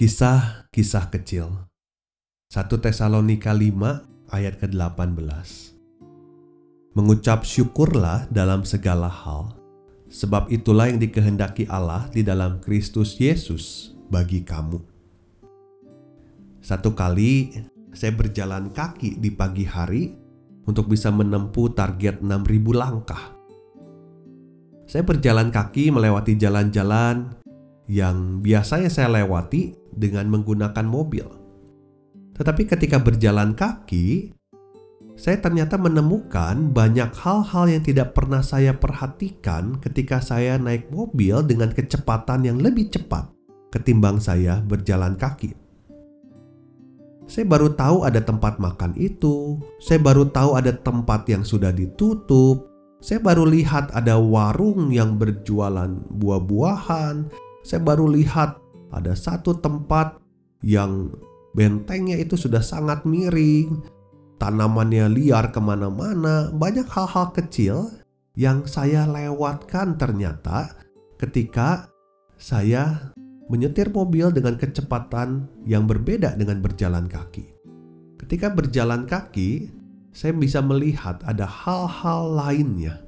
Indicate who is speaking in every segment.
Speaker 1: Kisah-kisah kecil 1 Tesalonika 5 ayat ke-18 Mengucap syukurlah dalam segala hal sebab itulah yang dikehendaki Allah di dalam Kristus Yesus bagi kamu. Satu kali saya berjalan kaki di pagi hari untuk bisa menempuh target 6000 langkah. Saya berjalan kaki melewati jalan-jalan yang biasanya saya lewati dengan menggunakan mobil. Tetapi ketika berjalan kaki, saya ternyata menemukan banyak hal-hal yang tidak pernah saya perhatikan ketika saya naik mobil dengan kecepatan yang lebih cepat ketimbang saya berjalan kaki. Saya baru tahu ada tempat makan itu, saya baru tahu ada tempat yang sudah ditutup, saya baru lihat ada warung yang berjualan buah-buahan, saya baru lihat ada satu tempat yang bentengnya itu sudah sangat miring, tanamannya liar ke mana-mana, banyak hal-hal kecil yang saya lewatkan ternyata ketika saya menyetir mobil dengan kecepatan yang berbeda dengan berjalan kaki. Ketika berjalan kaki, saya bisa melihat ada hal-hal lainnya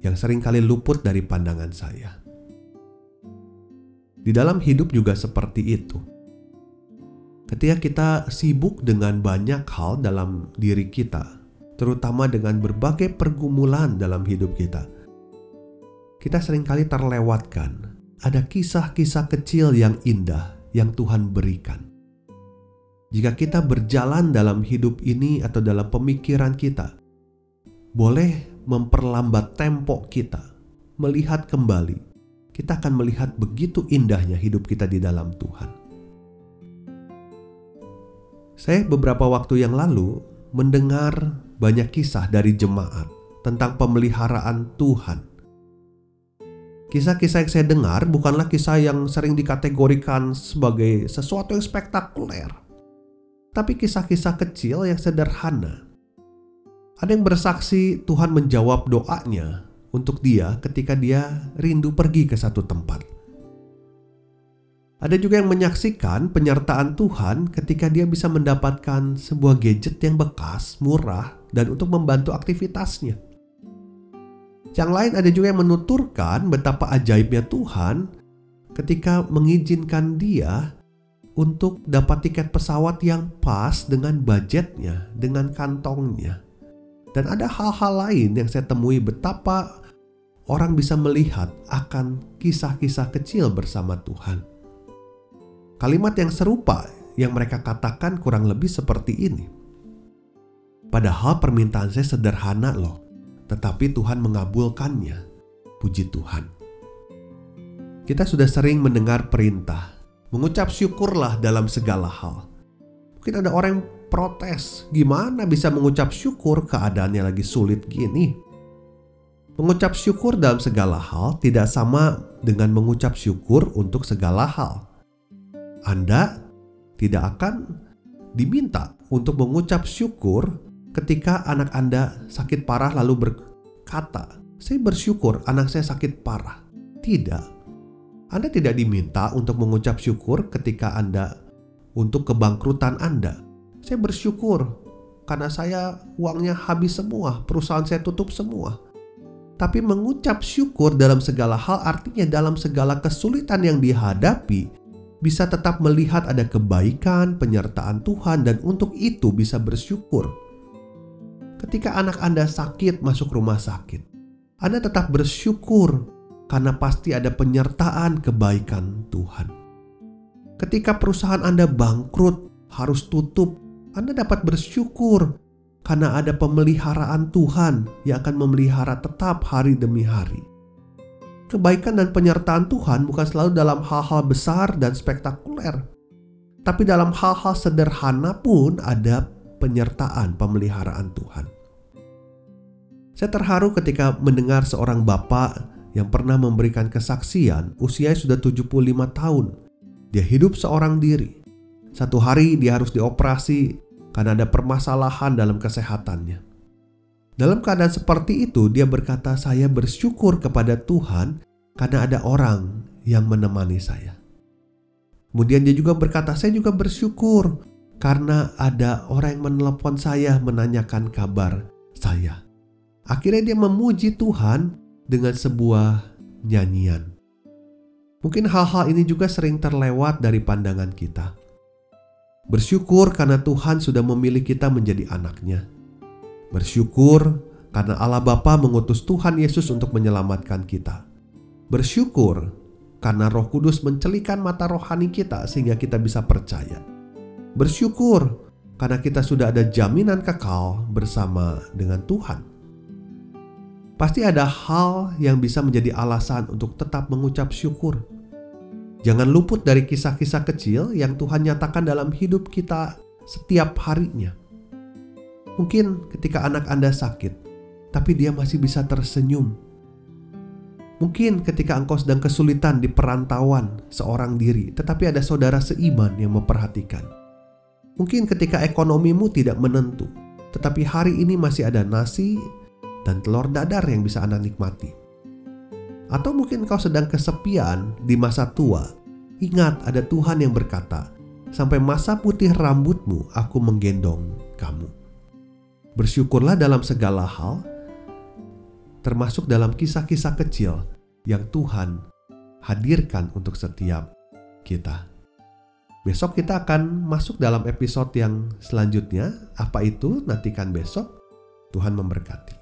Speaker 1: yang sering kali luput dari pandangan saya. Di dalam hidup juga seperti itu. Ketika kita sibuk dengan banyak hal dalam diri kita, terutama dengan berbagai pergumulan dalam hidup kita, kita sering kali terlewatkan. Ada kisah-kisah kecil yang indah yang Tuhan berikan. Jika kita berjalan dalam hidup ini atau dalam pemikiran kita, boleh memperlambat tempo kita, melihat kembali kita akan melihat begitu indahnya hidup kita di dalam Tuhan. Saya beberapa waktu yang lalu mendengar banyak kisah dari jemaat tentang pemeliharaan Tuhan. Kisah-kisah yang saya dengar bukanlah kisah yang sering dikategorikan sebagai sesuatu yang spektakuler, tapi kisah-kisah kecil yang sederhana. Ada yang bersaksi Tuhan menjawab doanya untuk dia ketika dia rindu pergi ke satu tempat. Ada juga yang menyaksikan penyertaan Tuhan ketika dia bisa mendapatkan sebuah gadget yang bekas, murah, dan untuk membantu aktivitasnya. Yang lain ada juga yang menuturkan betapa ajaibnya Tuhan ketika mengizinkan dia untuk dapat tiket pesawat yang pas dengan budgetnya, dengan kantongnya. Dan ada hal-hal lain yang saya temui betapa orang bisa melihat akan kisah-kisah kecil bersama Tuhan. Kalimat yang serupa yang mereka katakan kurang lebih seperti ini. Padahal permintaan saya sederhana loh, tetapi Tuhan mengabulkannya. Puji Tuhan. Kita sudah sering mendengar perintah, mengucap syukurlah dalam segala hal. Mungkin ada orang yang protes, gimana bisa mengucap syukur keadaannya lagi sulit gini? Mengucap syukur dalam segala hal tidak sama dengan mengucap syukur untuk segala hal. Anda tidak akan diminta untuk mengucap syukur ketika anak Anda sakit parah lalu berkata, "Saya bersyukur anak saya sakit parah." Tidak. Anda tidak diminta untuk mengucap syukur ketika Anda untuk kebangkrutan Anda. Saya bersyukur karena saya uangnya habis semua, perusahaan saya tutup semua. Tapi mengucap syukur dalam segala hal artinya dalam segala kesulitan yang dihadapi bisa tetap melihat ada kebaikan, penyertaan Tuhan dan untuk itu bisa bersyukur. Ketika anak Anda sakit masuk rumah sakit, Anda tetap bersyukur karena pasti ada penyertaan kebaikan Tuhan. Ketika perusahaan Anda bangkrut, harus tutup, Anda dapat bersyukur karena ada pemeliharaan Tuhan yang akan memelihara tetap hari demi hari. Kebaikan dan penyertaan Tuhan bukan selalu dalam hal-hal besar dan spektakuler, tapi dalam hal-hal sederhana pun ada penyertaan pemeliharaan Tuhan. Saya terharu ketika mendengar seorang bapak yang pernah memberikan kesaksian usia sudah 75 tahun. Dia hidup seorang diri. Satu hari dia harus dioperasi karena ada permasalahan dalam kesehatannya. Dalam keadaan seperti itu, dia berkata, "Saya bersyukur kepada Tuhan karena ada orang yang menemani saya." Kemudian dia juga berkata, "Saya juga bersyukur karena ada orang yang menelepon saya menanyakan kabar saya." Akhirnya dia memuji Tuhan dengan sebuah nyanyian. Mungkin hal-hal ini juga sering terlewat dari pandangan kita. Bersyukur karena Tuhan sudah memilih kita menjadi anaknya. Bersyukur karena Allah Bapa mengutus Tuhan Yesus untuk menyelamatkan kita. Bersyukur karena Roh Kudus mencelikan mata rohani kita sehingga kita bisa percaya. Bersyukur karena kita sudah ada jaminan kekal bersama dengan Tuhan. Pasti ada hal yang bisa menjadi alasan untuk tetap mengucap syukur. Jangan luput dari kisah-kisah kecil yang Tuhan nyatakan dalam hidup kita setiap harinya. Mungkin ketika anak Anda sakit, tapi dia masih bisa tersenyum. Mungkin ketika engkau sedang kesulitan di perantauan seorang diri, tetapi ada saudara seiman yang memperhatikan. Mungkin ketika ekonomimu tidak menentu, tetapi hari ini masih ada nasi, dan telur dadar yang bisa Anda nikmati. Atau mungkin kau sedang kesepian di masa tua. Ingat ada Tuhan yang berkata, sampai masa putih rambutmu aku menggendong kamu. Bersyukurlah dalam segala hal, termasuk dalam kisah-kisah kecil yang Tuhan hadirkan untuk setiap kita. Besok kita akan masuk dalam episode yang selanjutnya. Apa itu? Nantikan besok. Tuhan memberkati.